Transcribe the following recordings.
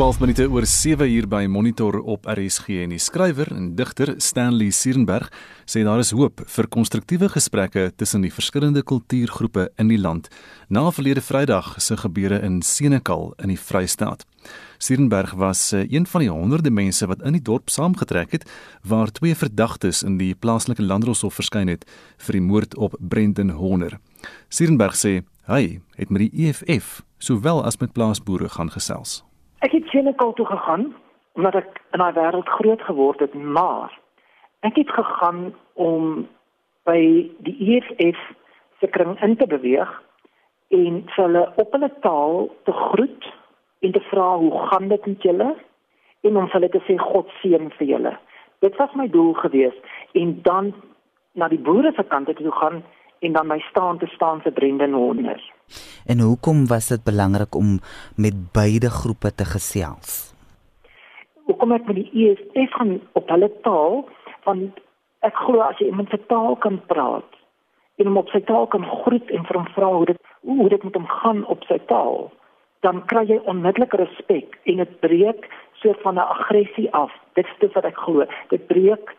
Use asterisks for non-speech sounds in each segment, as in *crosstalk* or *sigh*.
12 minute oor 7 uur by Monitor op RSG en die skrywer en digter Stanley Sierenberg sê daar is hoop vir konstruktiewe gesprekke tussen die verskillende kultuurgroepe in die land na verlede Vrydag se gebeure in Senekal in die Vrystaat. Sierenberg was eh, een van die honderde mense wat in die dorp saamgetrek het waar twee verdagtes in die plaaslike landdroshof verskyn het vir die moord op Brendan Horner. Sierenberg sê hy het met die EFF sowel as met plaasboere gaan gesels. Ek het Senekal toe gegaan omdat ek in daai wêreld groot geword het, maar ek het gegaan om by die EFF se kring in te beweeg en hulle op hulle taal te groet en te vra hoe gaan dit met julle en om hulle te sê God seën vir julle. Dit was my doel gewees en dan na die boere se kant toe gaan en dan my staan te staan vir Brendan Horner. En hoekom was dit belangrik om met beide groepe te gesels? Hoekom ek met die EFF gaan op hulle taal want ek glo as jy iemand se taal kan praat en hom op sy taal kan groet en vir hom vra hoe dit hoe dit met hom gaan op sy taal dan kry jy onmiddellik respek en dit breek so van 'n aggressie af. Dit is wat ek glo. Dit breek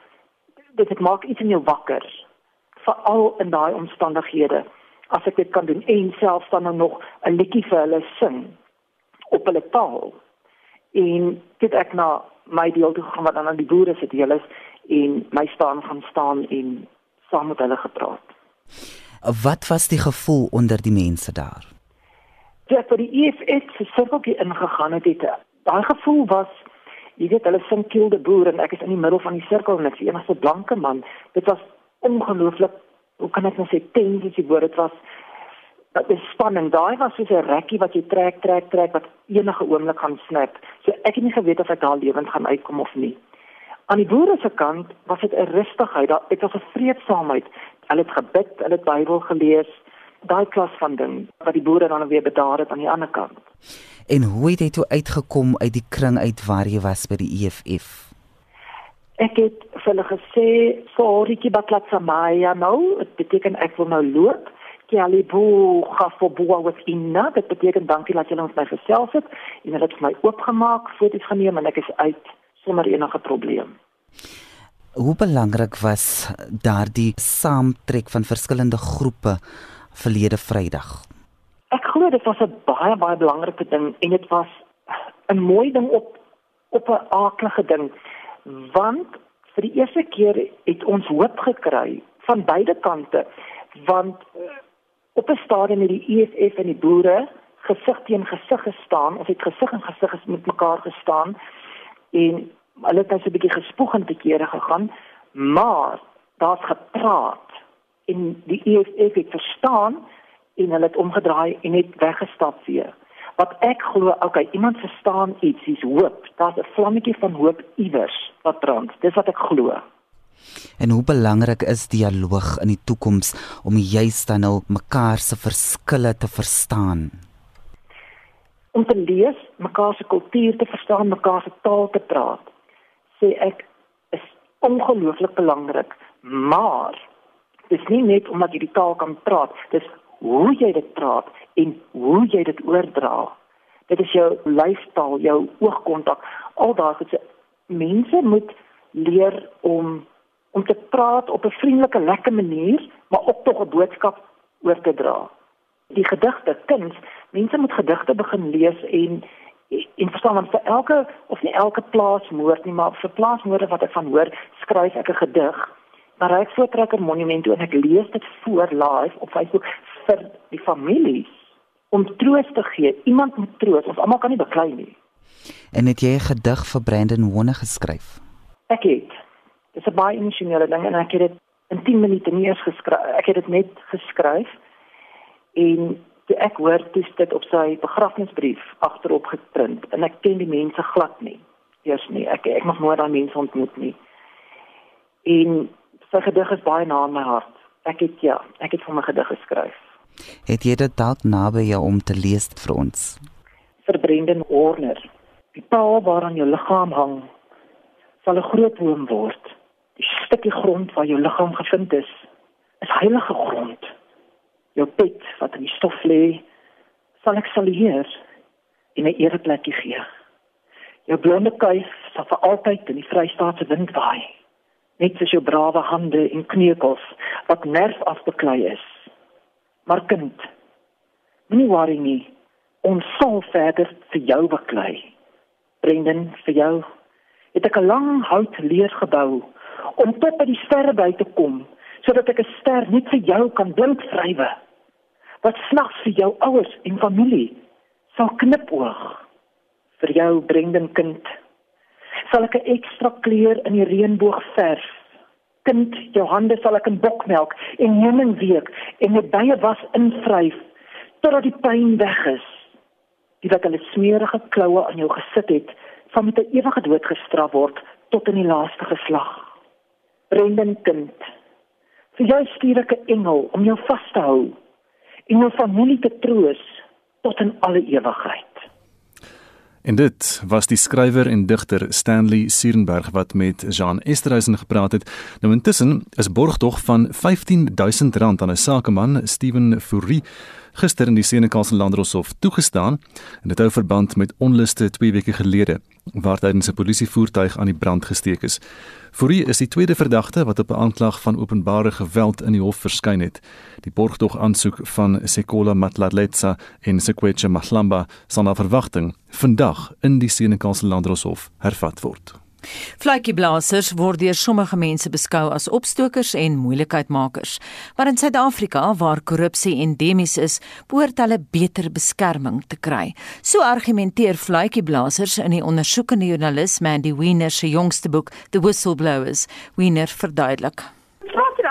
dit, dit maak iets in jou wakker veral in daai omstandighede as ek dit kan doen en selfs dan nou nog 'n liedjie vir hulle sing op hulle taal en dit ek na my deel toe gaan wat dan aan die boere se deel is en my staan gaan staan en saam met hulle gepraat. Wat was die gevoel onder die mense daar? Dit vir die EFF se sirkeltjie ingegaan het, het daai gevoel was jy weet hulle sing kill the boer en ek is in die middel van die sirkel en ek is die enigste blanke man. Dit was ongelooflik hoe kan ek nou sê tens as die woord dit was dat die spanning. Daai was soos 'n rekkie wat jy trek trek trek wat enige oomblik gaan snap. So ek het nie geweet of ek daar lewend gaan uitkom of nie. Aan die boere se kant was dit 'n rustigheid daar was 'n vreedsaamheid hulle het gebid hulle het Bybel gelees daai klas van ding wat die boere dan weer bedaar het aan die ander kant. En hoe het jy toe uitgekom uit die kring uit waar jy was by die EFF ek het vir hulle gesê sorry ki batlatsa maya nou dit beteken ek wil nou loop. Kialibu khafobua wat inna dit beteken dankie dat julle ons my gesels het en hulle het my oopgemaak foto's geneem en ek is uit sonder enige probleem. Hoe belangrik was daardie saamtrek van verskillende groepe verlede vrydag? Ek glo dit was 'n baie baie belangrike ding en dit was 'n mooi ding op op 'n aardige ding want vir die eerste keer het ons hoop gekry van beide kante want uh, op 'n stadium het die EFF en die boere gesig teen gesig gestaan ons het gesig en gesig met mekaar gestaan en hulle het net so 'n bietjie gespoeg en te kere gegaan maar daar's gepraat en die EFF het verstaan en hulle het omgedraai en net weggestap weer wat ek glo, okay, iemand verstaan iets, dis hoop. Daar's 'n vlammetjie van hoop iewers wat brand. Dis wat ek glo. En hoe belangrik is dialoog in die toekoms om juist dan al mekaar se verskille te verstaan? Om te lees, mekaar se kultuur te verstaan, mekaar se taal te praat. Sê ek is ongelooflik belangrik, maar dis nie net omdat jy die taal kan praat, dis hoe jy dit praat en hoe jy dit oordra. Dit is jou lyfstaal, jou oogkontak, al daai goed. Mense moet leer om om te praat op 'n vriendelike, lekker manier, maar ook tog 'n boodskap oor te dra. Die gedigte, kuns, mense moet gedigte begin lees en en verstaan want vir elke of nie elke plaasmoord nie, maar vir plaasmoorde wat ek van hoor, skryf ek 'n gedig. Maar ek voortrekker monument toe en ek lees dit voor live op Facebook vir die families om troos te gee. Iemand moet troos. Ons almal kan nie beklei nie. En het jy 'n gedig vir Brandon Wonne geskryf? Ek het. Dit is 'n baie emosionele ding en ek het dit in 10 minute nie eens geskryf. Ek het dit net geskryf en toe ek hoor dis dit op sy begrafnisbrief agterop geprint en ek ken die mense glad nie. Eers nie. Ek ek nog nooit daai mense ontmoet nie. En sy gedig is baie na my hart. Ek het ja, ek het vir my gedig geskryf. Het jy dit dalk naby jou om te lees vir ons? Verbrende orner. Die paal waaraan jou liggaam hang, sal 'n groot boom word. Die stukkie grond waar jou liggaam gevind is, is heilige grond. Jou pet wat in die stof lê, sal ek salieer en 'n ereplekkie gee. Jou blonde kuif sal vir altyd in die Vrystaatse wind waai. Net soos jou brawe hande en kneukels wat nerf afbeklei is. Maar kind, moenie worry nie. Ons sal verder vir jou beklei. Brendan, vir jou het ek 'n lang hout leer gebou om tot by die sterre by te kom sodat ek 'n ster net vir jou kan blink vrywe. Wat snags vir jou ouers en familie sal knipoog vir jou Brendan kind. Sal ek 'n ekstra kleur in die reënboog verf. Kind, jou hande sal ek in bokmelk en heuningweek en met baie was invryf totdat die pyn weg is. Die wat hulle smeerige kloue aan jou gesit het, sal met 'n ewige dood gestraf word tot in die laaste geslag. Brendan kind, vir jou stuur ek 'n engel om jou vas te hou en jou familie te troos tot in alle ewigheid. En dit was die skrywer en digter Stanley Sierenberg wat met Jean Esterhuizen gepraat het. Nou intussen is borgtog van R15000 aan 'n sakeman, Steven Fourie gister in die Senekaalse Landroshof toegestaan en dit hou verband met onluste 2 weke gelede waar tydens 'n polisievoertuig aan die brand gesteek is. Fourie is die tweede verdagte wat op 'n aanklag van openbare geweld in die hof verskyn het. Die borgtog aansoek van Sekola Matlaletsa en Sekweche Mahlamba sal na verwagting vandag in die Senekaalse Landroshof hervat word. Vletjieblassers word deur sommige mense beskou as opstokers en moeilikheidmakers. Maar in Suid-Afrika waar korrupsie endemies is, behoort hulle beter beskerming te kry. So argumenteer vletjieblassers in die ondersoekende joernalis Mandy Weiner se jongste boek The Whistleblowers. Weiner verduidelik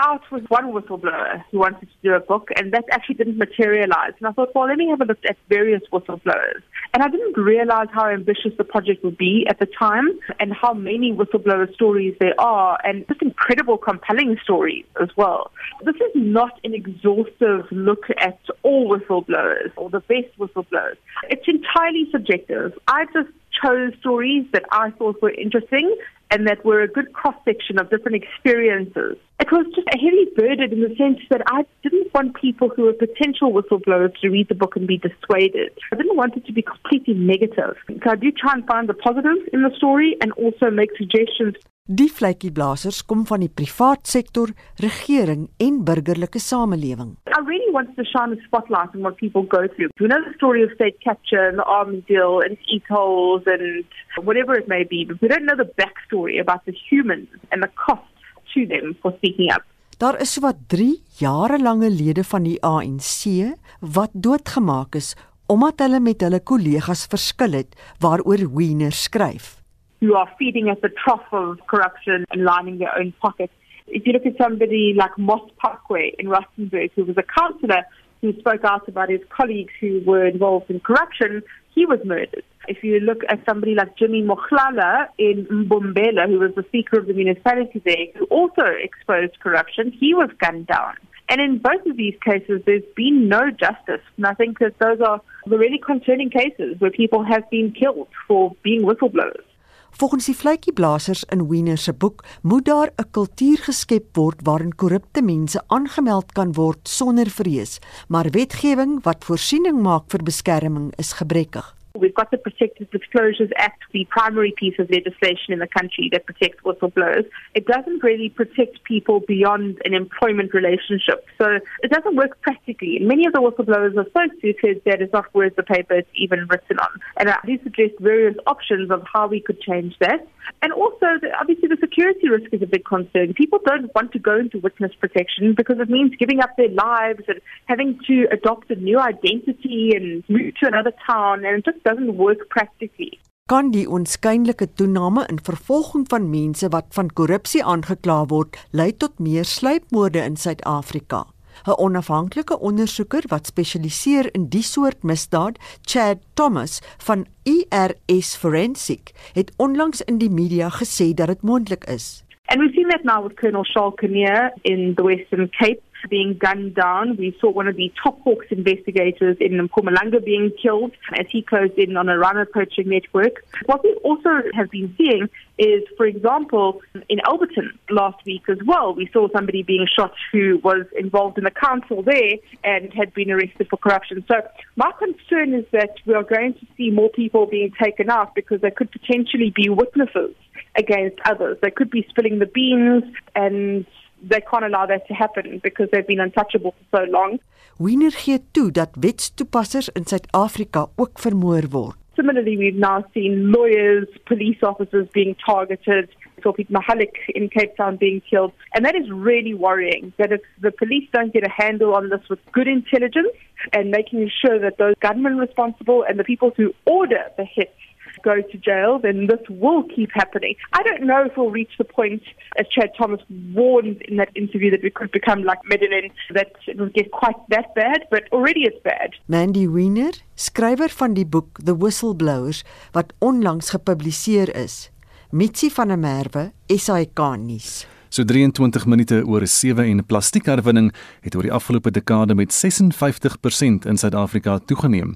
out with one whistleblower who wanted to do a book, and that actually didn't materialize. And I thought, well, let me have a look at various whistleblowers. And I didn't realize how ambitious the project would be at the time and how many whistleblower stories there are, and just incredible, compelling stories as well. This is not an exhaustive look at all whistleblowers or the best whistleblowers. It's entirely subjective. I just chose stories that I thought were interesting and that were a good cross section of different experiences. It was just a heavy burden in the sense that I didn't want people who were potential whistleblowers to read the book and be dissuaded. I didn't want it to be completely negative. So I do try and find the positives in the story and also make suggestions Die vletjieblassers kom van die privaat sektor, regering en burgerlike samelewing. I really want to shine a spotlight on what people go through. We know the story of state capture and the army deal and e-tolls and whatever it may be, but we don't know the backstory about the humans and the cost to them for speaking up. Daar is sowat 3 jarelange lede van die ANC wat doodgemaak is omdat hulle met hulle kollegas verskil het waaroor Wiener skryf. Who are feeding at the trough of corruption and lining their own pockets. If you look at somebody like Moss Parkway in Rustenburg, who was a councillor who spoke out about his colleagues who were involved in corruption, he was murdered. If you look at somebody like Jimmy Mokhlala in Mbombela, who was the speaker of the municipality there, who also exposed corruption, he was gunned down. And in both of these cases, there's been no justice. And I think that those are the really concerning cases where people have been killed for being whistleblowers. Volgens die vletjieblassers in Wiener se boek moet daar 'n kultuur geskep word waarin korrupte mense aangemeld kan word sonder vrees, maar wetgewing wat voorsiening maak vir beskerming is gebrekkig. We've got the Protected Disclosures Act, the primary piece of legislation in the country that protects whistleblowers. It doesn't really protect people beyond an employment relationship. So it doesn't work practically. And many of the whistleblowers are so suited that it's not worth the paper it's even written on. And I do suggest various options of how we could change that. And also, obviously, the security risk is a big concern. People don't want to go into witness protection because it means giving up their lives and having to adopt a new identity and move to another town. And it just doesn't work practically. Kan die onskynlike toename in vervolging van mense wat van korrupsie aangekla word, lei tot meer sluipmoorde in Suid-Afrika? 'n Onafhanklike ondersoeker wat spesialiseer in die soort misdaad, Chad Thomas van ERS Forensic, het onlangs in die media gesê dat dit moontlik is. And we've seen that now with Colonel Charles Kinnear in the Western Cape. Being gunned down. We saw one of the top hawks investigators in Mpumalanga being killed as he closed in on a runner poaching network. What we also have been seeing is, for example, in Alberton last week as well, we saw somebody being shot who was involved in the council there and had been arrested for corruption. So my concern is that we are going to see more people being taken out because they could potentially be witnesses against others. They could be spilling the beans and they can't allow that to happen because they've been untouchable for so long. Wiener gee toe dat wetstoepassers in Suid-Afrika ook vermoor word. Similarly, we've now seen lawyers, police officers being targeted. Tawfiq Mahalik in Cape Town being killed. And that is really worrying that if the police don't get a handle on this with good intelligence and making sure that those gunmen responsible and the people who order the hits go to jail, then this will keep happening. I don't know if we'll reach the point, as Chad Thomas warned in that interview, that we could become like Medellin, that it will get quite that bad, but already it's bad. Mandy Wiener, skrywer van die boek The Whistleblowers wat onlangs gepubliseer is. Mitsi van der Merwe, SAK nuus. So 23 minute oor 7 en plastiekherwinning het oor die afgelope dekade met 56% in Suid-Afrika toegeneem.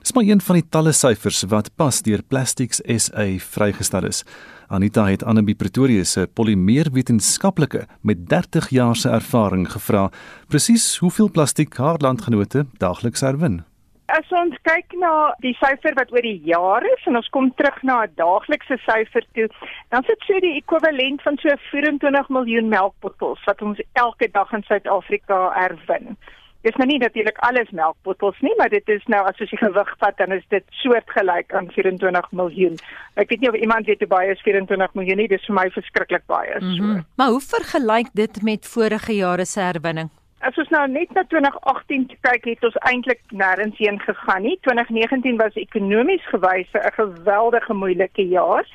Dis maar een van die talle syfers wat pas deur Plastics SA vrygestel is. Anita het Annelie Pretorius se polymeerwetenskaplike met 30 jaar se ervaring gevra presies hoeveel plastiek haar landgenote daagliks herwin. As ons kyk na die syfer wat oor die jaar is en ons kom terug na 'n daaglikse syfer toe, dan sit so die ekwivalent van so 24 miljoen melkbottels wat ons elke dag in Suid-Afrika herwin. Dis nou nie natuurlik alles melkbottels nie, maar dit is nou as jy gewig vat dan is dit soortgelyk aan 24 miljoen. Ek weet nie of iemand weet hoe baie is 24 miljoen nie, dis vir my verskriklik baie. So. Mm -hmm. Maar hoe vergelyk dit met vorige jare se herwinning? As ons nou net na 2018 kyk, het ons eintlik nêrens heen gegaan nie. 2019 was ekonomies gewys 'n geweldige moeilike jaar.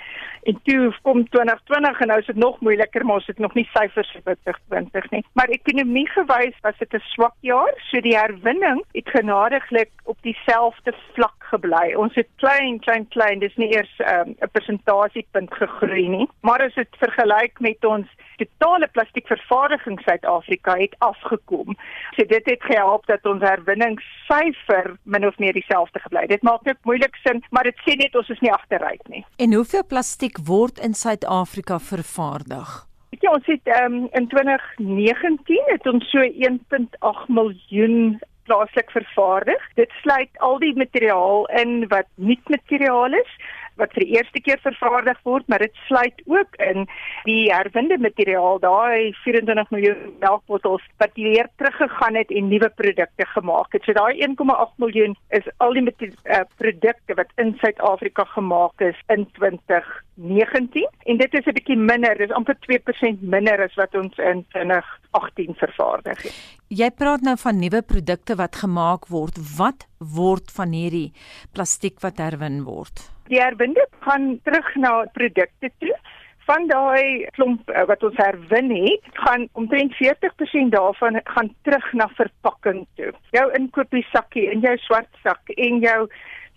En toe kom 2020 en nou is dit nog moeiliker, maar ons het nog nie syfers vir 2020 nie. Maar ekonomie gewys was dit 'n swak jaar, so die herwinning het genadiglik op dieselfde vlak gebly. Ons het klein klein klein, dis nie eers ehm, 'n um, persentasiepunt gegroei nie, maar as dit vergelyk met ons totale plastiekvervaardiging Suid-Afrika het afgekom. So dit het gehelp dat ons herwinningssyfer min of meer dieselfde gebly. Dit maak net moeilik sin, maar dit sê net ons is nie agteruit nie. En hoeveel plastiek word in Suid-Afrika vervaardig? Ja, ons het um, in 2019 het ons so 1.8 miljoen plaaslik vervaardig. Dit sluit al die materiaal in wat nie materiaal is wat vir die eerste keer vervaardig word, maar dit sluit ook in die herwinde materiaal, daai 24 miljoen melkbottels wat weer teruggegaan het en nuwe produkte gemaak het. So daai 1,8 miljoen is al die uh, produkte wat in Suid-Afrika gemaak is in 2019 en dit is 'n bietjie minder, dis amper 2% minder as wat ons in 2018 vervaardig het. Jy praat nou van nuwe produkte wat gemaak word. Wat word van hierdie plastiek wat herwin word? Die herwinde gaan terug na produkte toe. Van daai klomp uh, wat ons herwin het, gaan omtrent 40% daarvan gaan terug na verpakking toe. Jou inkopiesakkie en jou swart sak en jou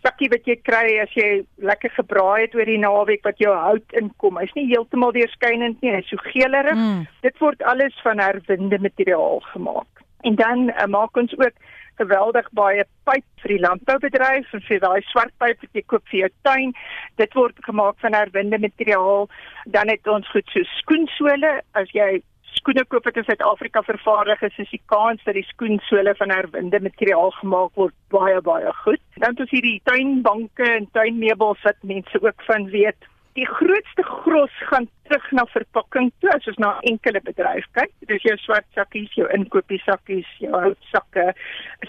sakkie wat jy kry as jy lekker gebraai het oor die naweek wat jou hout inkom. Hy's nie heeltemal deurskynend nie, hy's so geelerig. Mm. Dit word alles van herwinde materiaal gemaak. En dan uh, maak ons ook geweldig baie pyp vir die landboubedryf en vir daai swart pyp wat jy koop vir jou tuin. Dit word gemaak van herwinde materiaal. Dan het ons goed so skoensole. As jy skoene koop wat in Suid-Afrika vervaardig is, is die kans dat die skoensole van herwinde materiaal gemaak word baie baie goed. Dan het ons hierdie tuinbanke en tuinmeubels wat mense ook van weet die grootste gros gaan terug na verpakking toe as ons na enkele bedryf kyk. Dis jou swart sakkies, jou inkopiesakkies, jou houtsakke.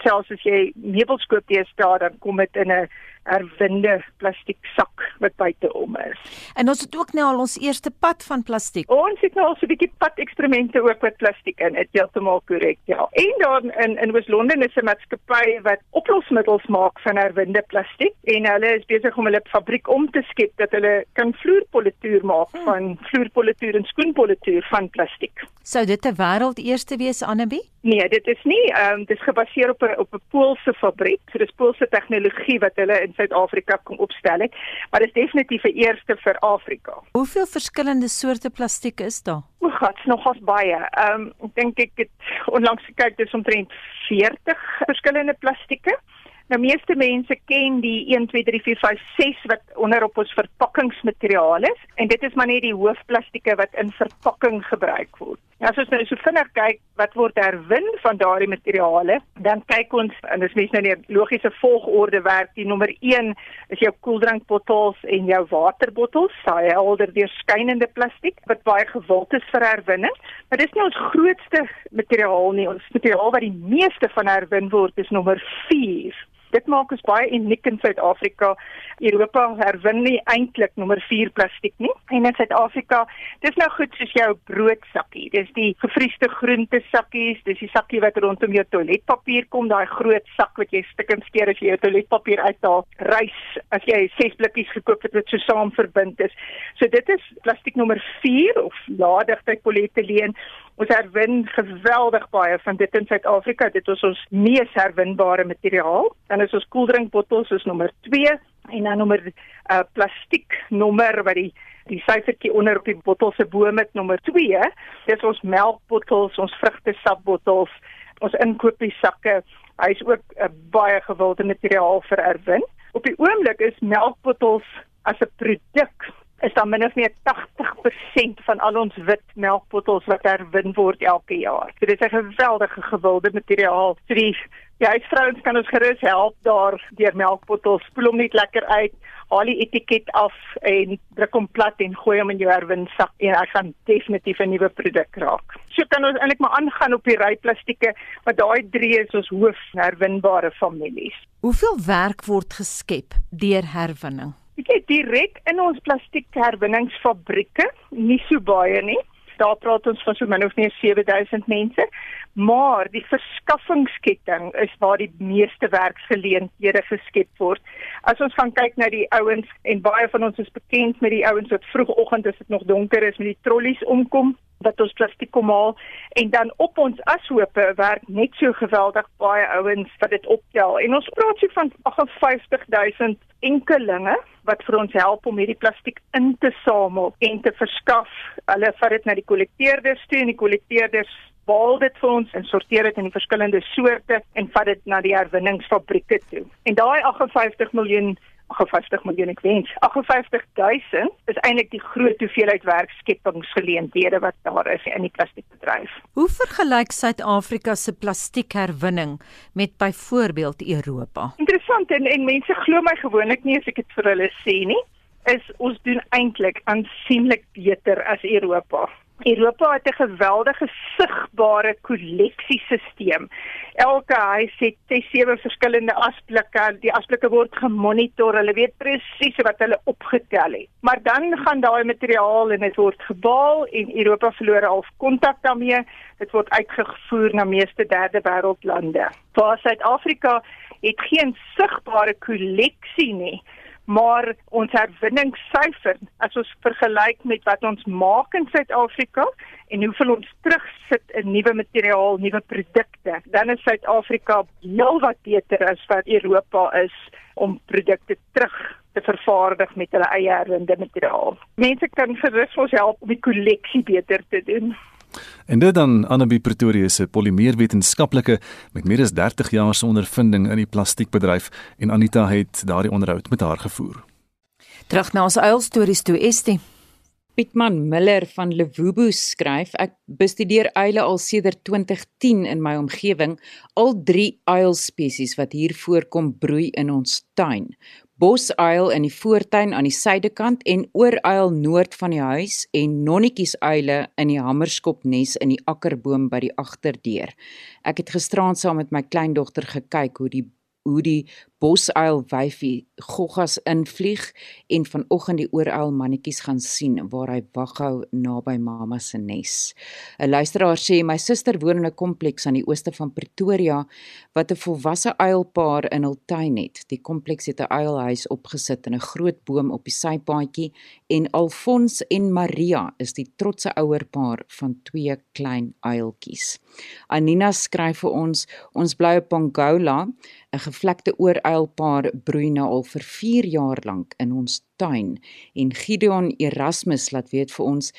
Selfs as jy meubels koop, jy staar dan kom dit in 'n herwinde plastiek sak wat buite om is. En ons het ook nou al ons eerste pad van plastiek. Ons het nou al so 'n bietjie pad eksperimente ook met plastiek in. Dit heeltemal korrek, ja. En dan in in Wes-London is 'n maatskappy wat oplosmiddels maak van herwinde plastiek en hulle is besig om hulle fabriek om te skep dat hulle kan vloerpolituur maak hmm. van vloerpolituur en skoenpolituur van plastiek. Sou dit 'n wêreldeerste wees Annabie? Nee, dit is nie. Ehm um, dit is gebaseer op 'n op 'n Poolse fabriek. So dis Poolse tegnologie wat hulle in Suid-Afrika kon opstel het, maar dit is definitief 'n eerste vir Afrika. Hoeveel verskillende soorte plastiek is daar? O, gats nogals baie. Ehm um, ek dink ek het onlangs gekyk dis omtrent 40 verskillende plastieke. Nou meeste mense ken die 1 2 3 4 5 6 wat onderop ons verpakkingsmateriaal is en dit is maar net die hoofplastieke wat in verpakking gebruik word. Ja, as ons nou so vinnig kyk wat word herwin van daardie materiale, dan kyk ons en dis mens nou nie logiese volgorde werk. Die nommer 1 is jou koeldrankbottels en jou waterbottels, saai helder deurskynende plastiek wat baie gewild is vir herwinning. Maar dis nie ons grootste materiaal nie. Ons materiaal wat die meeste van herwin word is nommer 4. Dit maak ons baie uniek in Suid-Afrika. Europa herwin nie eintlik nommer 4 plastiek nie. En in Suid-Afrika, dis nou goed soos jou broodsakkie. Dis die gevriesde groente sakkies, dis die sakkie wat rondom jou toiletpapier kom, daai groot sak wat jy stukkend skeer as jy jou toiletpapier uithaal. Rys as jy 6 blikkies gekoop het wat so saam verbind is. So dit is plastiek nommer 4 of laagdigheid polietyleen. Ons herwin geweldig baie van dit in Suid-Afrika. Dit is ons mees herwinbare materiaal. Dan is ons koeldrinkbottels is nommer 2 en dan nommer uh plastiek nommer wat die die syfertjie onder op die bottel se bo met nommer 2. Dis ons melkbottels, ons vrugtesapbottels, ons inkopiesakke. Hy is ook 'n uh, baie gewilde materiaal vir herwin. Op die oomblik is melkbottels as 'n produk is daar min of meer 80% van al ons wit melkbottels wat herwin word elke jaar. So dit is 'n geweldige gewilde materiaal. So die ja, huisvrouens kan ons gerus help daar deur melkbottels spoel hom net lekker uit, haal die etiket af en druk hom plat en gooi hom in jou herwinsak en hy gaan definitief 'n nuwe produk raak. So kan ons eintlik maar aangaan op die ryplastieke, want daai drie is ons hoof herwinbare families. Hoeveel werk word geskep deur herwinning? Ek het direk in ons plastiekherwinningsfabrieke, nie so baie nie. Daar praat ons van so min of meer 7000 mense, maar die verskaffingsketting is waar die meeste werksgeleenthede geskep word. As ons gaan kyk na die ouens en baie van ons is bekend met die ouens wat vroegoggend as dit nog donker is met die trollies omkom wat ons plastiek kom haal en dan op ons ashope werk net so geweldig baie ouens wat dit optel en ons praat so van 58000 enkelinge wat vir ons help om hierdie plastiek in te samel en te verskaf. Hulle vat dit na die kollekteerders toe en die kollekteerders baal dit vir ons en sorteer dit in die verskillende soorte en vat dit na die herwinningsfabrieke toe. En daai 58 miljoen 58 miljoen ek wens 58000 is eintlik die groot hoeveelheid werkskepingsgeleenthede wat daar is in die plastiekbedryf. Hoe vergelyk Suid-Afrika se plastiekherwinning met byvoorbeeld Europa? Interessant en, en mense glo my gewoonlik nie as ek dit vir hulle sê nie, is ons doen eintlik aansienlik beter as Europa. Europa het 'n geweldige sigbare kolleksiesisteem. Elke huis het sewe verskillende asblikke. Die asblikke word gemonitor. Hulle weet presies wat hulle opgetel het. Maar dan gaan daai materiaal en dit word gebaal en Europa verloor al kontak daarmee. Dit word uitgevoer na meeste derde wêreldlande. Vir Suid-Afrika het geen sigbare kolleksie nie maar ons herwinningssyfer as ons vergelyk met wat ons maak in Suid-Afrika en hoeveel ons terugsit in nuwe materiaal, nuwe produkte, dan is Suid-Afrika heelwat beter as wat Europa is om produkte terug te vervaardig met hulle eie herwinde materiaal. Mense kan gerus ons help om die kolleksie beter te doen. En dit dan Annabie Pretoria se polimeerwetenskaplike met meer as 30 jaar se ondervinding in die plastiekbedryf en Anita het daardie onderhoud met haar gevoer. Terug na ons uilstories toe Estie. Pietman Miller van Lewubu skryf ek bestudeer uile al sedert 2010 in my omgewing al drie uilspesies wat hier voorkom broei in ons tuin bosuil in die voortuin aan die suidekant en ooruil noord van die huis en nonnetjiesuile in die hamerskopnes in die akkerboom by die agterdeur. Ek het gisteraand saam met my kleindogter gekyk hoe die hoe die bosuil wyfie goggas invlieg en vanoggend die ooruil mannetjies gaan sien waar hy waghou naby mamma se nes. 'n Luisteraar sê my suster woon in 'n kompleks aan die ooste van Pretoria wat 'n volwasse uilpaar in hul tuin het. Die kompleks het 'n uilhuis opgesit in 'n groot boom op die sypaadjie en Alfons en Maria is die trotse ouerpaar van twee klein uiltjies. Anina skryf vir ons, ons bly op Pongola 'n gevlekte ooruilpaar broei nou al vir 4 jaar lank in ons tuin en Gideon Erasmus laat weet vir ons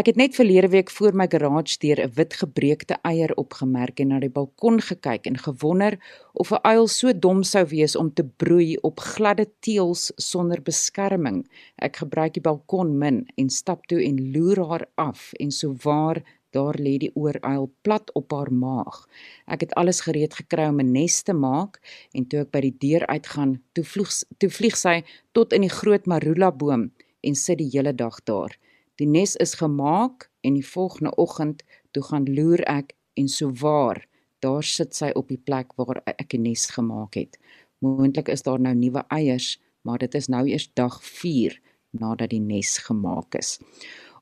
ek het net verlede week voor my garage deur 'n wit gebreekte eier opgemerk en na die balkon gekyk en gewonder of 'n uil so dom sou wees om te broei op gladde teëls sonder beskerming. Ek gebruik die balkon min en stap toe en loer haar af en so waar Daar lê die ooruil plat op haar maag. Ek het alles gereed gekry om 'n nes te maak en toe ek by die deur uitgaan, toe vlieg toe vlieg sy tot in die groot marula boom en sit die hele dag daar. Die nes is gemaak en die volgende oggend toe gaan loer ek en so waar, daar sit sy op die plek waar ek 'n nes gemaak het. Moontlik is daar nou nuwe eiers, maar dit is nou eers dag 4 nadat die nes gemaak is.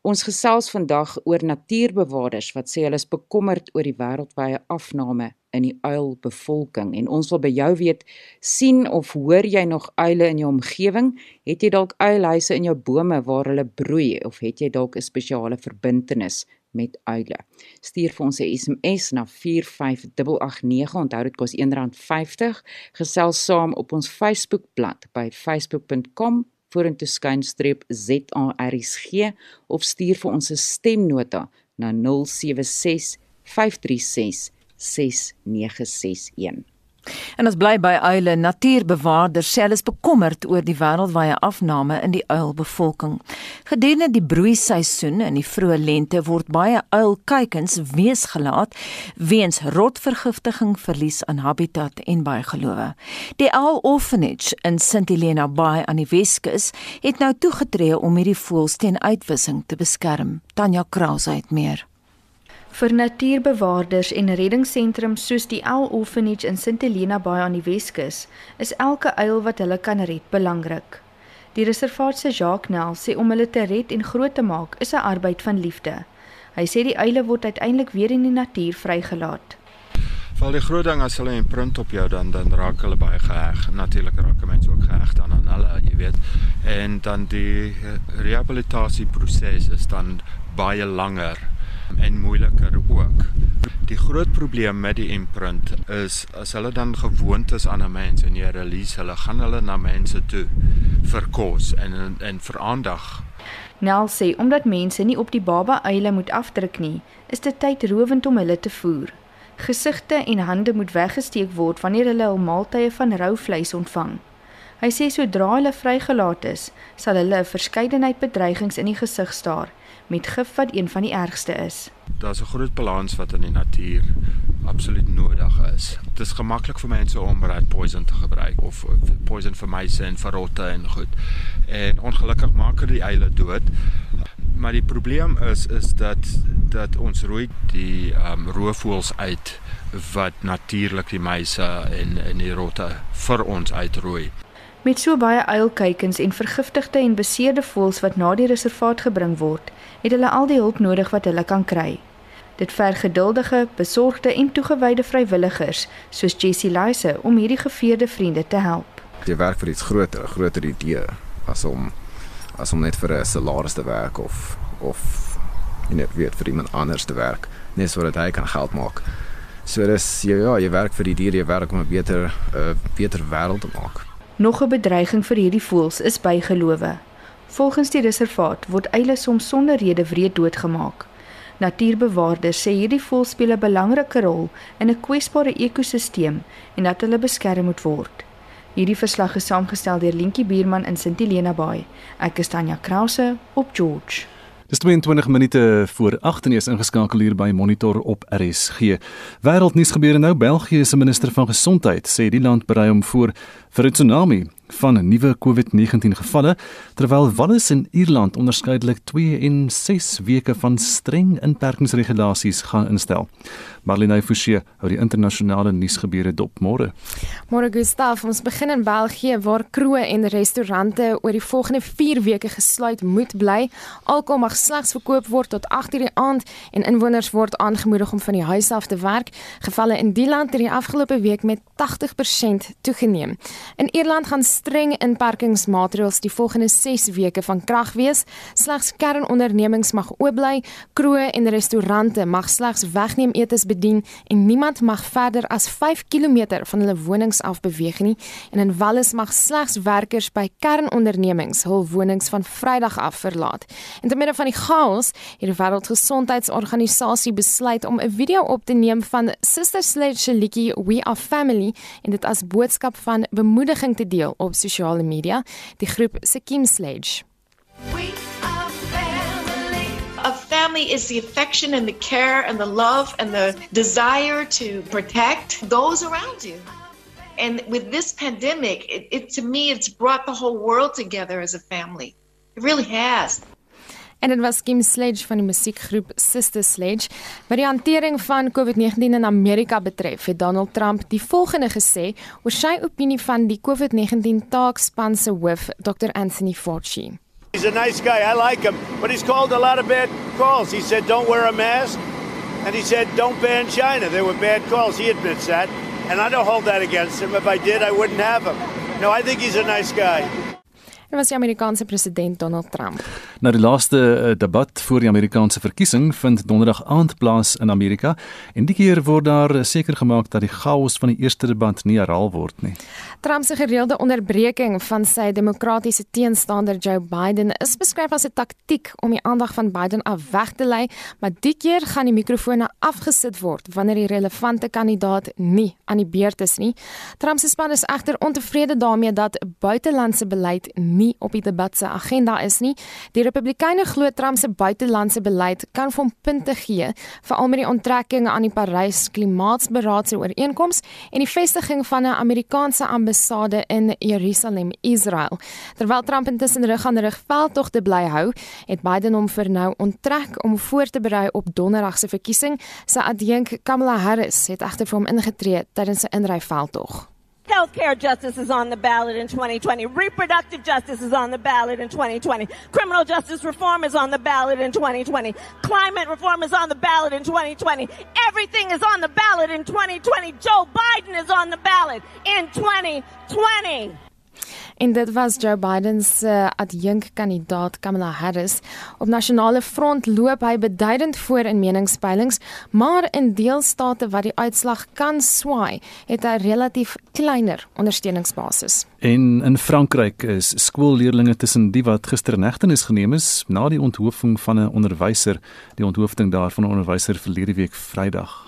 Ons gesels vandag oor natuurbewaarders wat sê hulle is bekommerd oor die wêreldwye afname in die uilbevolking en ons wil by jou weet sien of hoor jy nog uile in jou omgewing? Het jy dalk uilhuise in jou bome waar hulle broei of het jy dalk 'n spesiale verbintenis met uile? Stuur vir ons 'n SMS na 45889. Onthou dit kos R1.50. Gesels saam op ons Facebookblad by facebook.com vorentoe skynstreep ZARSG of stuur vir ons 'n stemnota na 076 536 6961. En ons bly by uile. Natuurbewaarders sê hulle is bekommerd oor die wêreldwye afname in die uilbevolking. Gedurende die broeiseisoen in die vroeë lente word baie uilkuikens weesgelaat weens rotvergiftiging, verlies aan habitat en bygelowe. Die Owl Orphanage in St Helena Bay aan die Weskus het nou toegetree om hierdie voëls teen uitwissing te beskerm. Tanya Kraus het meer vir natuurbewaarders en reddingssentrums soos die Owl Orphanage in St Helena Bay aan die Weskus, is elke uil wat hulle kan red belangrik. Die reservaat se Jacques Nel sê om hulle te red en groot te maak is 'n arbeid van liefde. Hy sê die uile word uiteindelik weer in die natuur vrygelaat. Val die groot ding as hulle 'n print op jou dan dan raak hulle baie geheg. Natuurlik raak mense ook geheg dan aan hulle, jy weet. En dan die rehabilitasieproses is dan baie langer en moeiliker ook. Die groot probleem met die imprint is as hulle dan gewoond is aan 'n mens en jy release hulle, gaan hulle na mense toe vir kos en en vir aandag. Nel sê omdat mense nie op die baba eile moet afdruk nie, is dit tydrowend om hulle te voer. Gesigte en hande moet weggesteek word wanneer hulle hul maaltye van rou vleis ontvang. Hy sê sodra hulle vrygelaat is, sal hulle 'n verskeidenheid bedreigings in die gesig staar met gif wat een van die ergste is. Daar's 'n groot balans wat in die natuur absoluut nodig is. Dit is gemaklik vir mense om rat poison te gebruik of poison vir mice en vir rotte en goed. En ongelukkig maak dit die eile dood. Maar die probleem is is dat dat ons rooi die ehm um, roofvoëls uit wat natuurlik die mice en en die rotte vir ons uitrooi. Met so baie uilkuikens en vergiftigde en beseerde voëls wat na die reservaat gebring word, het hulle al die hulp nodig wat hulle kan kry. Dit verg geduldige, besorgde en toegewyde vrywilligers soos Jessie Lyse om hierdie geveerde vriende te help. Jy werk vir iets groter, 'n groter idee as om as om net vir 'n salaris te werk of of jy net weet vir iemand anders te werk, net sodat hy kan geld maak. So dis ja, ja, jy werk vir die diere, jy werk om 'n beter 'n beter wêreld te maak. Nog 'n bedreiging vir hierdie voëls is bygelowe. Volgens die reservaat word eile soms sonder rede wreed doodgemaak. Natuurbewaarders sê hierdie voëls speel 'n belangrike rol in 'n kwesbare ekosisteem en dat hulle beskerm moet word. Hierdie verslag is saamgestel deur Lentjie Bierman in St Helena Bay. Ek is Tanya Krause op George. Dis 22 minute voor 8 en jy is ingeskakel hier by Monitor op RSG. Wêreldnuus gebeure nou. België se minister van gesondheid sê die land berei om voor vir 'n tsunami van nuwe COVID-19 gevalle, terwyl Wallis en Ierland onderskeidelik 2 en 6 weke van streng inperkingsregulasies gaan instel. Marlene Forsie hou die internasionale nuusgebeure dop môre. Môre Gustav, ons begin in België waar kroë en restaurante oor die volgende 4 weke gesluit moet bly. Alkohol mag slegs verkoop word tot 8:00 die aand en inwoners word aangemoedig om van die huis af te werk. Gevalle in die land het die afgelope week met 80% toegeneem. In Ierland gaan streng inperkingsmaatreëls die volgende 6 weke van krag wees. Slegs kernondernemings mag oop bly, kroë en restaurante mag slegs wegneem etes bedien en niemand mag verder as 5 km van hulle wonings af beweeg nie en in Wallis mag slegs werkers by kernondernemings hul wonings van Vrydag af verlaat. En te midde van die chaos het die Wêreldgesondheidsorganisasie besluit om 'n video op te neem van Sister Sledge se liedjie We Are Family en dit as boodskap van bemoediging te deel op sosiale media. Die groep Sekim Sledge family is the affection and the care and the love and the desire to protect those around you. And with this pandemic, it, it to me, it's brought the whole world together as a family. It really has. En dit was Kim Sledge van die musiekgroep Sister Sledge. Wat die hantering van COVID-19 in Amerika betref, het Donald Trump die volgende gesê oor sy opinie van die COVID-19 taakspan se hoof, Dr. Anthony Fauci. He's a nice guy. I like him. But he's called a lot of bad calls. He said, don't wear a mask. And he said, don't ban China. There were bad calls. He admits that. And I don't hold that against him. If I did, I wouldn't have him. No, I think he's a nice guy. Dit was die Amerikaanse president Donald Trump. Nou die laaste uh, debat voor die Amerikaanse verkiesing vind donderdag aand plaas in Amerika en die keer word daar seker gemaak dat die chaos van die eerste debat nie herhaal word nie. Trump se gereelde onderbreking van sy demokratiese teenstander Joe Biden is beskryf as 'n taktiek om die aandag van Biden af weg te lei, maar die keer gaan die mikrofone afgesit word wanneer die relevante kandidaat nie aan die beurt is nie. Trump se span is egter ontevrede daarmee dat buitelandse beleid nie op die debat se agenda is nie. Die Republikeine glo Trump se buitelandse beleid kan hom punte gee, veral met die onttrekking aan die Parys Klimaatsberaad se ooreenkoms en die vestiging van 'n Amerikaanse ambassade in Jerusalem, Israel. Terwyl Trump intussen rug aan rug veldtog te bly hou, het Biden hom vir nou onttrek om voor te berei op Donderdag se verkiesing. Sy adjunk Kamala Harris het egter vir hom ingetree tydens 'n inryveldtog. Healthcare justice is on the ballot in 2020. Reproductive justice is on the ballot in 2020. Criminal justice reform is on the ballot in 2020. Climate reform is on the ballot in 2020. Everything is on the ballot in 2020. Joe Biden is on the ballot in 2020. En dit was Joe Biden se uh, adjunkkandidaat Kamala Harris. Op nasionale front loop hy beduidend voor in meningspeilings, maar in deelstate waar die uitslag kan swaai, het hy relatief kleiner ondersteuningsbasis. En in Frankryk is skoolleerdlinge tussen die wat gister in hegtenis geneem is na die onthooffing van 'n onderwyser, die onthoofing daarvan 'n onderwyser verlede week Vrydag.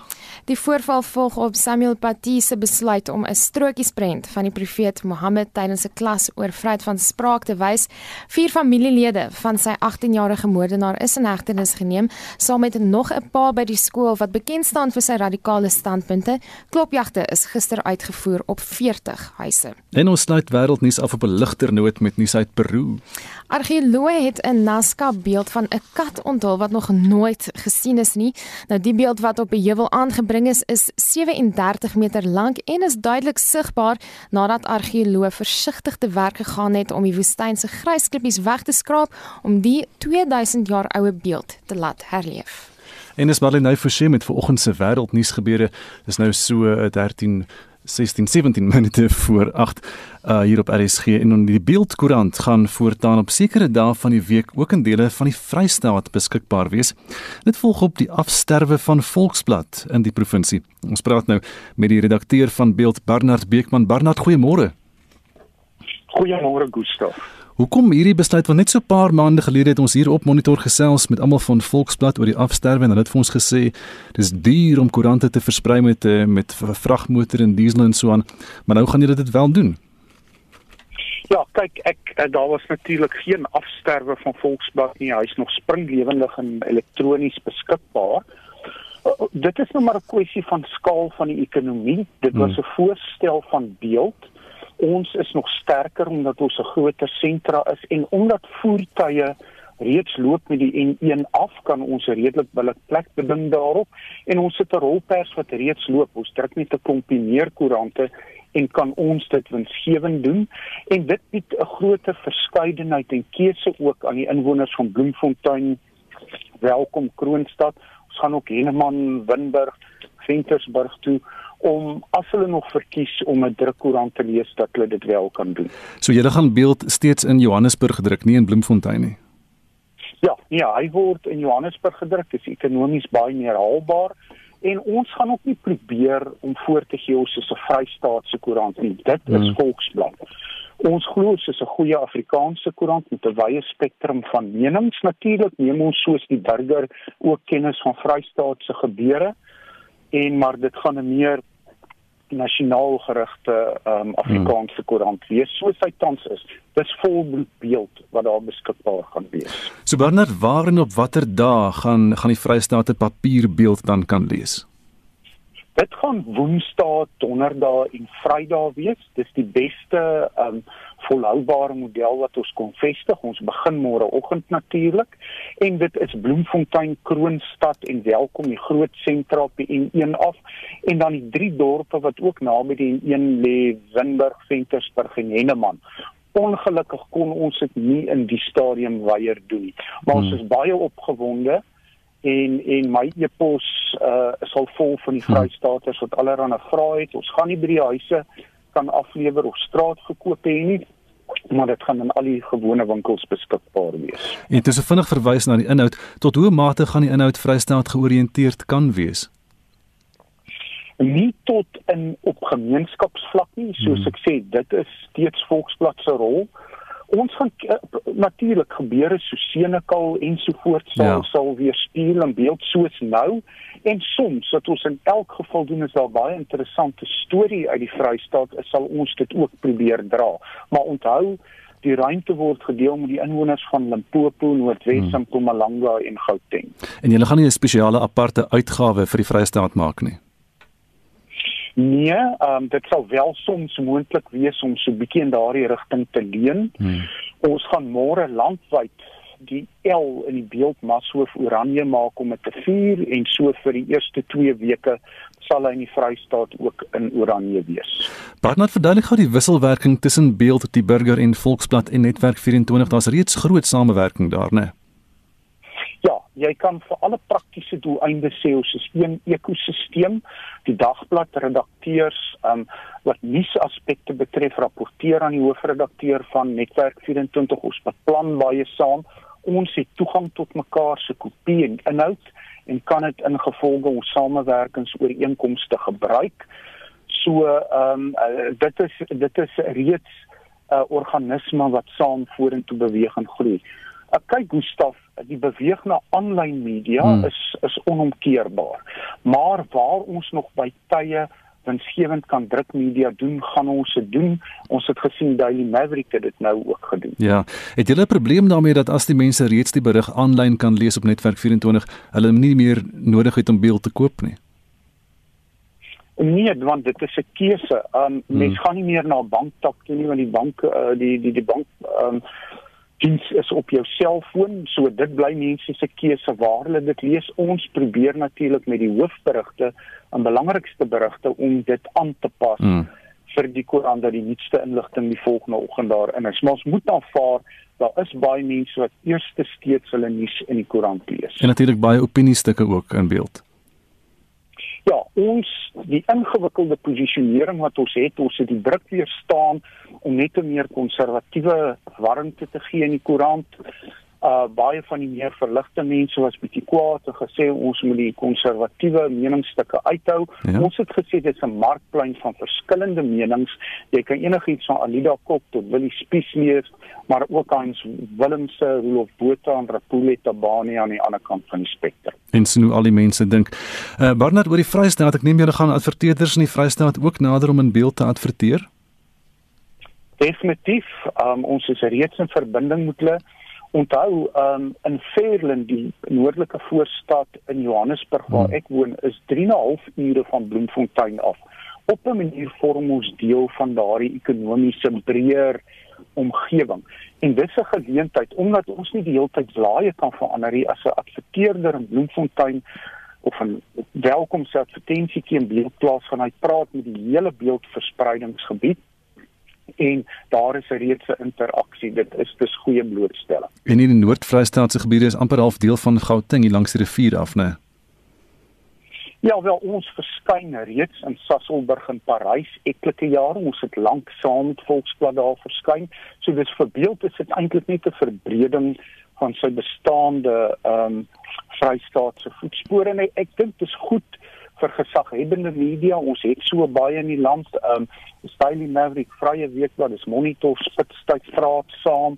Die voorval volg op Samuel Paty se besluit om 'n strokiesprent van die profeet Mohammed tydens 'n klas oor vryheid van spraak te wys. Vier familielede van sy 18-jarige moordenaar is in hegtenis geneem, saam met nog 'n pa by die skool wat bekend staan vir sy radikale standpunte. Klopjagte is gister uitgevoer op 40 huise. En ons sluit wêreldnuus af op 'n ligter noot met nuus uit Peru. Argeoloë het 'n Nazca beeld van 'n kat onthul wat nog nooit gesien is nie. Nou die beeld wat op 'n heuwel aangebring is, is 37 meter lank en is duidelik sigbaar nadat argeoloë versigtig te werk gegaan het om die woestyn se grysklippies weg te skraap om die 2000 jaar oue beeld te laat herleef. En is Marlene Forsie met vanoggend se wêreldnuus gebeure. Dis nou so 13 16 17 *laughs* minute voor 8 uh, hier op RSG en in die beeldkoerant gaan voortaan op sekere dae van die week ook in dele van die Vrystaat beskikbaar wees. Dit volg op die afsterwe van Volksblad in die provinsie. Ons praat nou met die redakteur van Beeld Bernard Beekman. Bernard, goeiemôre. Goeiemôre Gustaf. Hoekom hierdie besluit van net so 'n paar maande gelede het ons hier op monitor gesels met almal van Volksblad oor die afsterwe en hulle het vir ons gesê dis duur om koerante te versprei met eh, met vragmotor en diesel en so aan, maar nou gaan julle dit wel doen. Ja, kyk, ek eh, daar was natuurlik geen afsterwe van Volksblad nie. Hy's nog springlewendig en elektronies beskikbaar. Uh, dit is nou maar 'n kwessie van skaal van die ekonomie. Dit was hmm. 'n voorstel van beeld Ons is nog sterker omdat ons 'n groter sentra is en omdat voertuie reeds loop met die N1 af kan ons redelik billik plek beding daarop en ons het 'n rolpers wat reeds loop. Ons druk net 'n klompie meer koerante en kan ons dit winsgewend doen en dit bied 'n groter verskeidenheid en keuse ook aan die inwoners van Bloemfontein. Welkom Kroonstad. Ons gaan ook Henneman, Winburg, Ventersburg toe om as hulle nog verkies om 'n drukkoerant te lees dat hulle dit wel kan doen. So julle gaan beeld steeds in Johannesburg gedruk, nie in Bloemfontein nie. Ja, nee, hy word in Johannesburg gedruk. Dit is ekonomies baie meer haalbaar en ons gaan ook nie probeer om voor te gee ons is 'n vrystaatse koerant nie. Dit is hmm. Volksblad. Ons glo dit is 'n goeie Afrikaanse koerant met 'n wye spektrum van menings. Natuurlik neem ons soos die burger ook kennis van vrystaatse gebeure en maar dit gaan 'n meer nasionaal gerigte um, Afrikaanse koerant wees soos hy tans is. Dis volbloed beeld wat daar beskikbaar gaan wees. So Bernard, waar en op watter dae gaan gaan die Vrystaat 'n papierbeeld dan kan lees? Dit gaan Woensdae, Donderdae en Vrydae wees. Dis die beste um volhoubare model wat ons kon vestig. Ons begin môreoggend natuurlik en dit is Bloemfontein, Kroonstad en Welkom die groot sentra op die N1 af en dan die drie dorpe wat ook naby die N1 lê, Winburg, Ventersburg en Henneman. Ongelukkig kon ons dit nie in die stadium weier doen nie. Maar hmm. ons is baie opgewonde en en my e-pos uh sal vol van die vrystaaters wat allerhande vra het. Ons gaan nie by die huise kan aflewer of straatverkoop hê nie maar dit gaan in al die gewone winkels beskikbaar wees. En dis 'n vinnig verwys na die inhoud. Tot hoe mate gaan die inhoud vrystaat georiënteerd kan wees? Nie tot in op gemeenskapsvlak nie, soos hmm. ek sê, dit is steeds Volksblad se rol ons gaan uh, natuurlik gebeure so Senekal en so voort sal ja. sal weer speel in beeld soos nou en soms wat ons in elk geval doen is daar baie interessante storie uit die Vrystaat sal ons dit ook probeer dra maar onthou die ruimte word gedeel met die inwoners van Limpopo, Noordwes, hmm. Mpumalanga en Gauteng. En julle gaan nie 'n spesiale aparte uitgawe vir die Vrystaat maak nie. Nee, ehm um, dit sal wel soms moontlik wees om so 'n bietjie in daardie rigting te leen. Hmm. Ons gaan môre landwyd die L in die beeld Masoof Oranje maak om dit te vier en so vir die eerste 2 weke sal hy in die Vrystaat ook in Oranje wees. Barnard verduidelik gou die wisselwerking tussen Beeld die Burger en Volksblad en Netwerk 24. Daar's reeds groot samewerking daar, né? Nee? Ja, jy kan vir alle praktiese doeleindes sê ons is een ekosisteem. Die dagblad redakteurs um wat nuusaspekte betref rapporteer aan die hoofredakteur van Netwerk 24 ons beplan baie saam. Ons het toegang tot mekaar se kopie en inhoud en kan dit ingevolge ons samewerkingsooreenkomste gebruik. So um uh, dit is dit is reeds 'n uh, organisme wat saam vorentoe beweeg en groei. Ek kyk Gustaf, die beweeg na aanlyn media hmm. is is onomkeerbaar. Maar waar ons nog by tye winsgewend kan druk media doen, gaan ons dit doen. Ons het gesien Daily Maverick het dit nou ook gedoen. Ja, het jy 'n probleem daarmee dat as die mense reeds die berig aanlyn kan lees op Netwerk 24, hulle nie meer nodig het om beeld te koop nie? Nee, want dit is 'n keuse. Um hmm. mens gaan nie meer na 'n banktak toe nie want die bank uh, die die die bank um diens is op jou selfoon, so dit bly mense se keuse waar hulle dit lees. Ons probeer natuurlik met die hoofberigte en belangrikste berigte om dit aan te pas mm. vir die koerant dat die nuutste inligting die volgende oggend daarin is. Maar ons moet aanvaar daar is baie mense wat eers steeds hulle nuus in die koerant lees. En natuurlik baie opiniestukke ook in beeld. Ja, ons die ingewikkelde posisionering wat ons het, ons het die druk weer staan om net 'n meer konservatiewe warmte te gee in die koerant uh baie van die meer verligte mense was bietjie kwaad en gesê ons moet die konservatiewe meningsstukke uithou. Ja. Ons het gesê dit is 'n markplein van verskillende menings. Jy kan enigiets van Alida Kok tot Willie Spies lees, maar ook Hans Willemse, Rolof Botha en Rapule Tabane aan die ander kant van die spektrum. En sien hoe al die mense dink. Uh Barnard oor die Vrystaat, ek neem julle gaan adverteerders in die Vrystaat ook nader om in beeld te adverteer. Definitief, um, ons is reeds in verbinding met hulle Onthou, um in Fairland, die noordelike voorstad in Johannesburg waar hmm. ek woon, is 3 en 'n half ure van Bloemfontein af. op 'n manier vorm ons deel van daardie ekonomiese breër omgewing. En dis 'n geleentheid omdat ons nie die hele tyd blaaie kan verander nie as 'n adverteerder in Bloemfontein of 'n welkomsadvertensietjie in beeldplaas van hy praat met die hele beeldverspreidingsgebied en daar is reeds 'n interaksie. Dit is dis goeie blootstelling. En in die Noord-Vrystaatse gebiede is amper half deel van Gauteng hier langs die rivier af, né? Ja, wel ons verskyn reeds in Sasselburg in Parys etlike jare. Ons het lank saam met Volksblad daar verskyn. So dis verbeeld is dit eintlik net 'n verbreding van sy bestaande ehm um, Vrystaatse voetspore en ek, ek dink dit is goed vir gesaghebende media. Ons het so baie in die land. Ehm um, Stylie Maverick Vrye Weekblad, dis Monitor Spitstyd praat saam.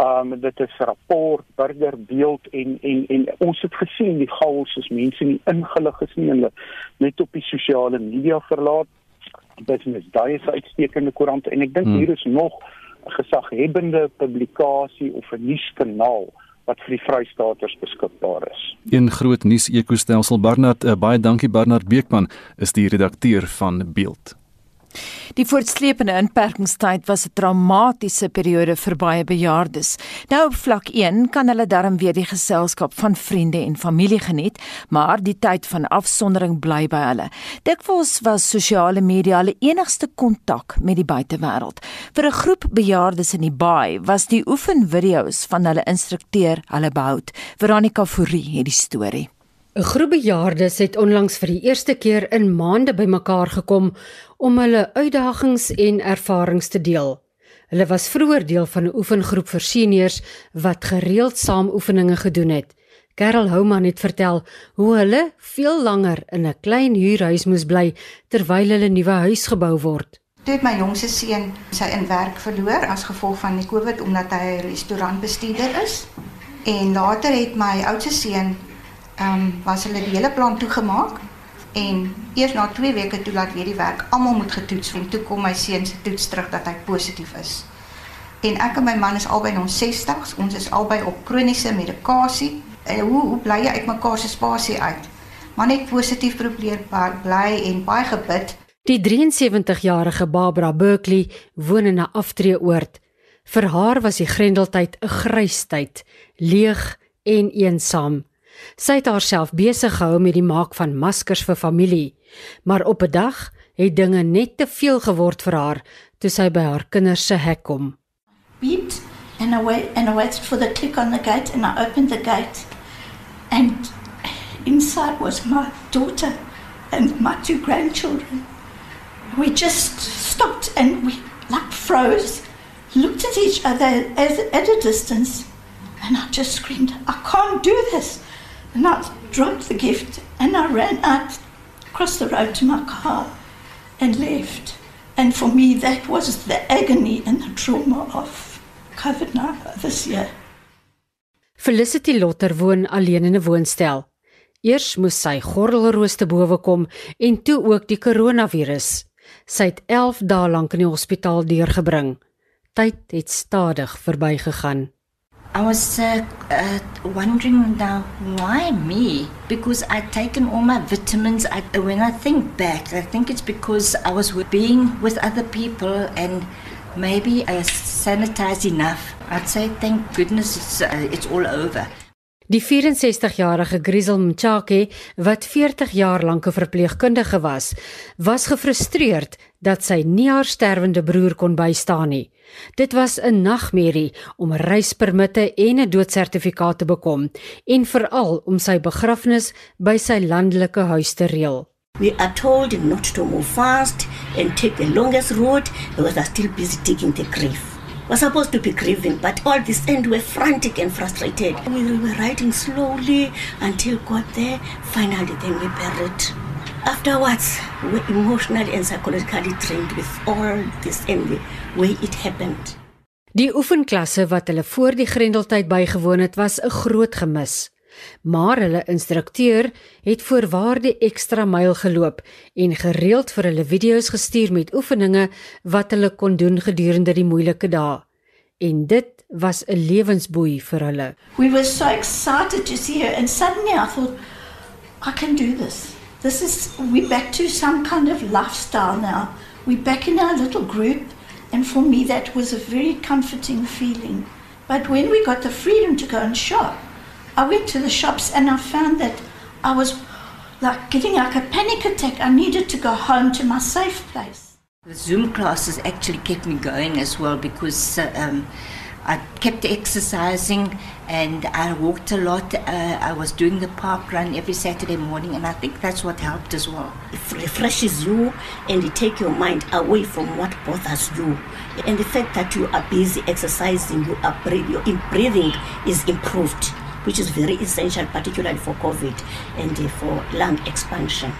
Ehm um, dit is rapport, burger beeld en en en ons het gesien die chaos is mense nie ingelig is nie hulle net op die sosiale media verlaat. Business Day is 'n uitstekende koerant en ek dink hmm. hier is nog 'n gesaghebende publikasie of 'n nuuskanaal wat vir die Vrystaaters beskikbaar is. Een groot nuus ekostelsel Barnard, uh, baie dankie Barnard Beekman is die redakteur van Beeld. Die voortsleepende inperkingstyd was 'n traumatiese periode vir baie bejaardes. Nou op vlak 1 kan hulle darm weer die geselskap van vriende en familie geniet, maar die tyd van afsondering bly by hulle. Dikwels was sosiale media hulle enigste kontak met die buitewêreld. Vir 'n groep bejaardes in die baai was die oefenvideo's van hulle instrukteur hulle behou. Veronica Fourie het die storie. 'n Groep bejaardes het onlangs vir die eerste keer in maande bymekaar gekom om hulle uitdagings en ervarings te deel. Hulle was vroeër deel van 'n oefengroep vir seniors wat gereeld saam oefeninge gedoen het. Karel Houman het vertel hoe hulle veel langer in 'n klein huurhuis moes bly terwyl hulle nuwe huis gebou word. Toe het my jongste seun sy in werk verloor as gevolg van die COVID omdat hy 'n restaurantbestuurder is. En later het my oudste seun ehm um, was hulle die hele plan toegemaak en eers na 2 weke toe laat weer die werk almal moet getoets en toe kom my seun se toets terug dat hy positief is. En ek en my man is albei in ons 60s, ons is albei op kroniese medikasie. En hoe hoe bly jy uitmekaar se spasie uit? Maar net positief probeer bly en baie gebid. Die 73-jarige Barbara Berkeley woon in 'n aftreeoord. Vir haar was die Grendeltyd 'n grys tyd, leeg en eensaam. Sy het haarself besig gehou met die maak van maskers vir familie, maar op 'n dag het dinge net te veel geword vir haar toe sy by haar kinders se hek kom. Beat and I wait and I waited for the click on the gate and I opened the gate and inside was my daughter and my two grandchildren. We just stopped and we like froze, looked at each other as at a distance and I just screamed, I can't do this. And I dropped the gift and I ran out across the road to my car and left. And for me, that was the agony and the trauma of COVID now this year. Felicity Lotter woon alleen in 'n woonstel. Eers moes sy gordelroos te bowe kom en toe ook die koronavirus. Sy het 11 dae lank in die hospitaal deurgebring. Tyd het stadig verbygegaan. I was uh, uh, wondering now why me? Because I'd taken all my vitamins. I, when I think back, I think it's because I was being with other people and maybe I sanitized enough. I'd say thank goodness it's, uh, it's all over. Die 64-jarige Grizel Mchake, wat 40 jaar lank 'n verpleegkundige was, was gefrustreerd dat sy nie haar sterwende broer kon bystaan nie. Dit was 'n nagmerrie om reispermitte en 'n doodsertifikaat te bekom en veral om sy begrafnis by sy landelike huis te reël. We are told not to move fast and take the longest route because they are still busy digging the grave. We're supposed to be grieving, but all this end we're frantic and frustrated. We were riding slowly until got there. Finally, then we buried. Afterwards, we emotionally and psychologically drained with all this and the way it happened. Die oefenklasse wat hulle voor die Grendeltyd bygewoon het, was 'n groot gemis. Maar hulle instrukteur het voorwaarde ekstra myl geloop en gereeld vir hulle video's gestuur met oefeninge wat hulle kon doen gedurende die moeilike dae. En dit was 'n lewensboei vir hulle. We were so excited to see her and suddenly I thought I can do this. This is we're back to some kind of lifestyle now. We're back in our little group, and for me that was a very comforting feeling. But when we got the freedom to go and shop, I went to the shops and I found that I was like getting like a panic attack. I needed to go home to my safe place. The Zoom classes actually kept me going as well because uh, um, I kept exercising and I walked a lot. Uh, I was doing the park run every Saturday morning, and I think that's what helped as well. It refreshes you and it takes your mind away from what bothers you. And the fact that you are busy exercising, you are breathing, your breathing is improved, which is very essential, particularly for COVID and uh, for lung expansion.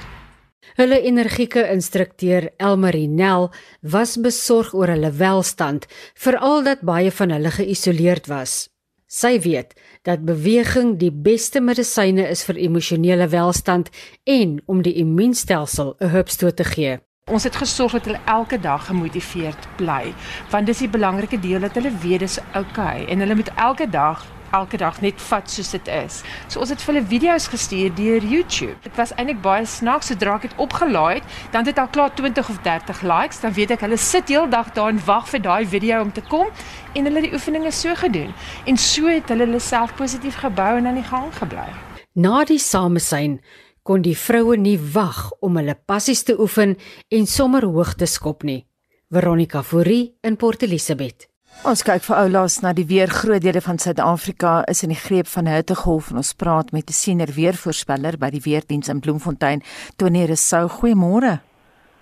Hulle energieke instrukteur Elmarie Nel was besorg oor hulle welstand, veral dat baie van hulle geïsoleerd was. Sy weet dat beweging die beste medisyne is vir emosionele welstand en om die immuunstelsel 'n hupstoot te gee. Ons het gesorg dat hulle elke dag gemotiveerd bly, want dis die belangrike deel dat hulle weet dis oukei okay, en hulle moet elke dag elke dag net vat soos dit is. So ons het vir hulle video's gestuur deur YouTube. Dit was eintlik baie snaaks sodra ek dit opgelaai het, dan het dit al klaar 20 of 30 likes, dan weet ek hulle sit heeldag daar en wag vir daai video om te kom en hulle het die oefeninge so gedoen en so het hulle hulle self positief gebou en aan die gang gebly. Na die samesyn kon die vroue nie wag om hulle passies te oefen en sommer hoog te skop nie. Veronica Fourie in Port Elizabeth. Ons kyk vir oulaas na die weer groot dele van Suid-Afrika is in die greep van 'n hittegolf en ons praat met 'n senior weervoorspeller by die weerdiens in Bloemfontein, Tony Resou. Goeiemôre.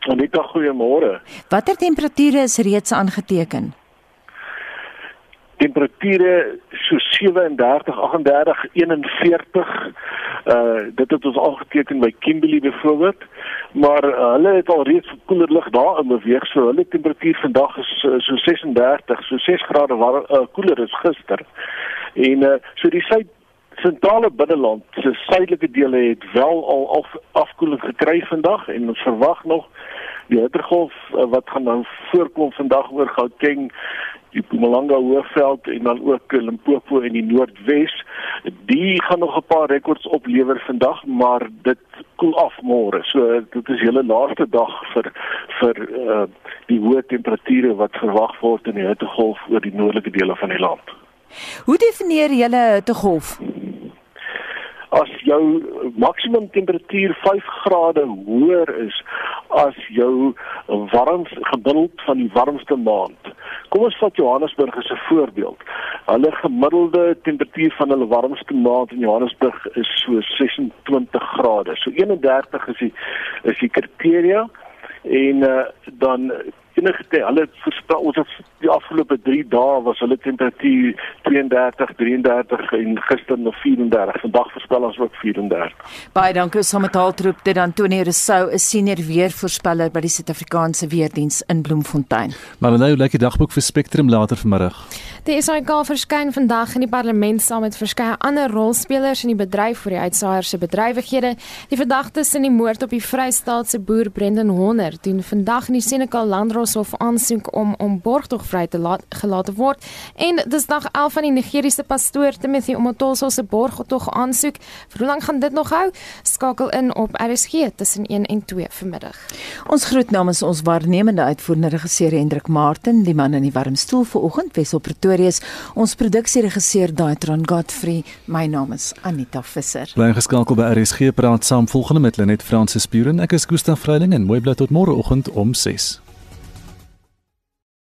Anita, goeiemôre. Watter temperature is reeds aangeteken? Temperature so 37, 38, 41. Uh dit het ons aangeteken by Kimberley byvoorbeeld maar uh, hulle het al reeds koeler lug daar in beweeg so hulle temperatuur vandag is uh, so 36 so 6 grade warm uh, koeler as gister en uh, so die suid sentrale binneland se suidelike dele het wel al af, afkoeling gekry vandag en ons verwag nog die hittegolf uh, wat gaan nou voorkom vandag oor Gauteng die Mpumalanga Hoëveld en dan ook Limpopo in die Noordwes. Die gaan nog 'n paar rekords oplewer vandag, maar dit koel af môre. So dit is hele laaste dag vir vir uh die hoë temperature wat verwag word in die hittegolf oor die noordelike dele van die land. Hoe definieer jy 'n hittegolf? as jou maksimum temperatuur 5 grade hoër is as jou warmste gemiddeld van die warmste maand. Kom ons vat Johannesburg as 'n voorbeeld. Hulle gemiddelde temperatuur van hulle warmste maand in Johannesburg is so 26 grade. So 31 is die is die kriteria en uh, dan enige hulle voorspel ons het die afgelope 3 dae was hulle temperatuur 32, 33 en gister nog 34. Vandag voorspel ons ook 34. Baie dankie Sametaaltroep dit Antonie Rousseau, 'n senior weervoorspeller by die Suid-Afrikaanse Weerdiens in Bloemfontein. Maar nou lekker dagboek vir Spectrum later vanmiddag. Die SAK verskyn vandag in die parlement saam met verskeie ander rolspelers in die bedryf vir die uitsaaiers se bedrywighede. Die verdagtes in die moord op die Vrystaatse boer Brendan Honor doen vandag in die Senekal Landdroshof aansoek om om borgtog vry te laat gelaat word. En dis dag 11 van die Nigeriese pastoor Timothy Omotoso se borgtog aansoek. Vir hoe lank gaan dit nog hou? Skakel in op RSG tussen 1 en 2 vanmiddag. Ons groet namens ons waarnemende uitvoerende regisseur Hendrik Martin, die man in die warm stoel vanoggend Wesop Pretorius, ons produksieregisseur Daitron Godfrey. My naam is Anita Visser. Bly geskakel by RSG praat saam volgende met Lenet Fransis Puren. Ek is Gustaf Vreiling en mooi bly tot môreoggend om 6.